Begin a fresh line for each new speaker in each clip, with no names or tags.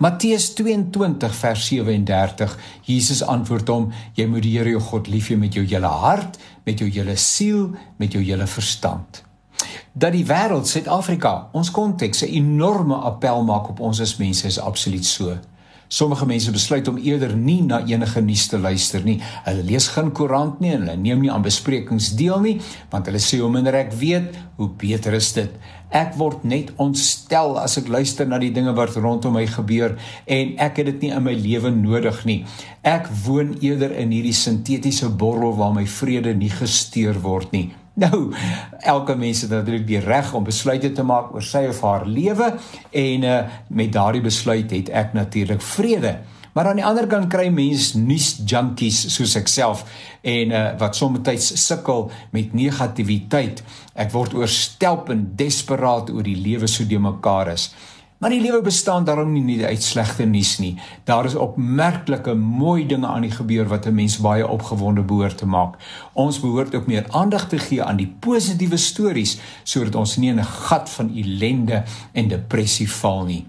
Matteus 22 vers 37. Jesus antwoord hom: Jy moet die Here jou God lief hê met jou hele hart, met jou hele siel, met jou hele verstand. Dat die wêreld Suid-Afrika, ons konteks 'n enorme appel maak op ons as mense is absoluut so. Sommige mense besluit om eerder nie na enige nuus te luister nie. Hulle lees geen koerant nie en hulle neem nie aan besprekings deel nie, want hulle sê hoe minder ek weet, hoe beter is dit. Ek word net ontstel as ek luister na die dinge wat rondom my gebeur en ek het dit nie in my lewe nodig nie. Ek woon eerder in hierdie sintetiese borrel waar my vrede nie gesteer word nie. Nou, elke mens het natuurlik die reg om besluite te maak oor sy of haar lewe en uh, met daardie besluit het ek natuurlik vrede. Maar aan die ander kant kry mense nuus junkies soos ek self en uh, wat soms sukkel met negativiteit. Ek word oorstelpend desperaat oor die lewe so de mekaar is. Maar die lewe bestaan daarom nie net uit slegte nuus nie. Daar is opmerklike mooi dinge aan die gebeur wat 'n mens baie opgewonde behoort te maak. Ons behoort ook meer aandag te gee aan die positiewe stories sodat ons nie in 'n gat van ellende en depressie val nie.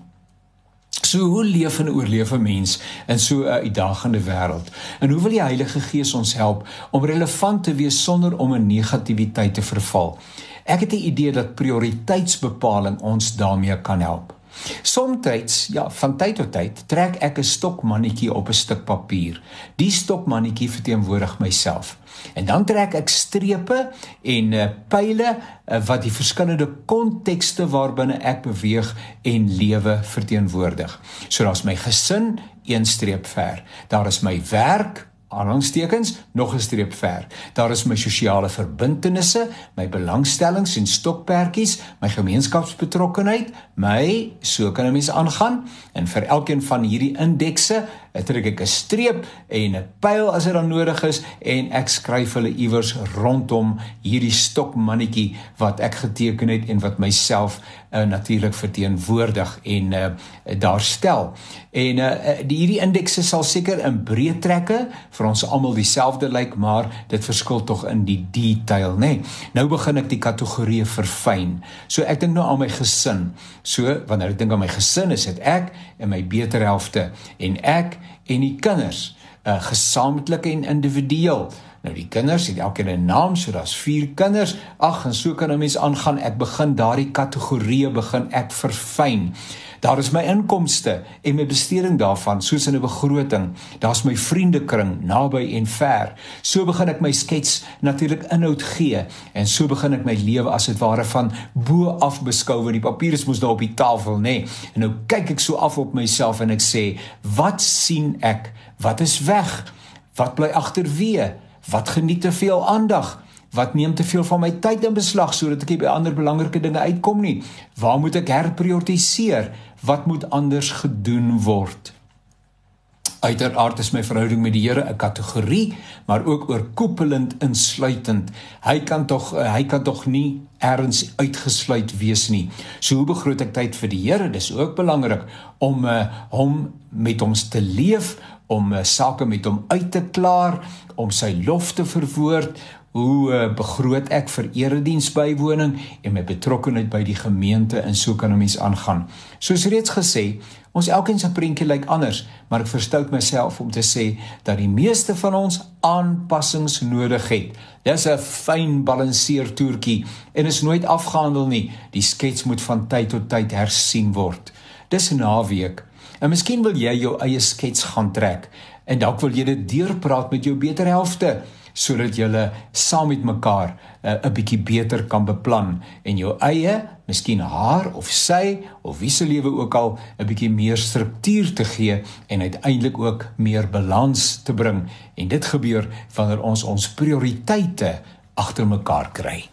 So hoe leef en oorleef 'n mens in so 'n uitdagende wêreld? En hoe wil die Heilige Gees ons help om relevant te wees sonder om in negativiteit te verval? Ek het 'n idee dat prioriteitsbepaling ons daarmee kan help. Somstyds, ja, van tyd tot tyd trek ek 'n stokmannetjie op 'n stuk papier. Die stokmannetjie verteenwoordig myself. En dan trek ek strepe en uh, pile uh, wat die verskillende kontekste waarbinne ek beweeg en lewe verteenwoordig. So daar's my gesin, een streep ver. Daar is my werk, aanhangstekens nog 'n streep ver. Daar is my sosiale verbintenisse, my belangstellings en stokperdjies, my gemeenskapsbetrokkenheid, my so kan 'n mens aangaan en vir elkeen van hierdie indekse trek ek 'n streep en 'n pyl as dit dan nodig is en ek skryf hulle iewers rondom hierdie stokmannetjie wat ek geteken het en wat myself uh, natuurlik verteenwoordig en uh, daar stel. En uh, die hierdie indekse sal seker in breë trekke vir ons almal dieselfde lyk, maar dit verskil tog in die detail, nê. Nee. Nou begin ek die kategorieë verfyn. So ek dink nou aan my gesin. So wanneer ek dink aan my gesin, is dit ek en my beter helfte en ek en die kinders, uh, gesamentlik en individueel. Nou die kinders het elkeen 'n naam, so daar's 4 kinders. Ag, en so kan 'n mens aangaan. Ek begin daardie kategorieë begin ek verfyn. Daar is my inkomste en my besteding daarvan, soos in 'n begroting. Daar's my vriendekring naby en ver. So begin ek my skets natuurlik inhoud gee en so begin ek my lewe as dit ware van bo af beskou want die papier is mos nou op die tafel, nê. Nee. En nou kyk ek so af op myself en ek sê, "Wat sien ek? Wat is weg? Wat bly agterweë?" Wat geniet te veel aandag? Wat neem te veel van my tyd in beslag sodat ek by ander belangrike dinge uitkom nie? Waar moet ek herprioritiseer? Wat moet anders gedoen word? Uiteraard is my verhouding met die Here 'n kategorie, maar ook oorkoepelend insluitend. Hy kan tog hy kan tog nie erns uitgesluit wees nie. So hoe begroot ek tyd vir die Here? Dis ook belangrik om uh, hom met ons te leef, om uh, sake met hom uit te klaar, om sy lof te verwoord, hoe uh, begroot ek vir erediens bywoning en my betrokkeheid by die gemeente en so kan 'n mens aangaan. Soos reeds gesê, ons elkeen se prentjie lyk anders, maar ek verstout myself om te sê dat die meeste van ons aanpassings nodig het. Dis 'n fyn balanseer toertjie en is nooit afgehandel nie. Die skets moet van tyd tot tyd hersien word. Dis naweek. En miskien wil jy jou eie skets gaan trek en dalk wil jy dit deurpraat met jou beter helfte sodat jy saam met mekaar uh, 'n bietjie beter kan beplan en jou eie, miskien haar of sy of wie se lewe ook al 'n bietjie meer struktuur te gee en uiteindelik ook meer balans te bring en dit gebeur wanneer ons ons prioriteite agter mekaar kry.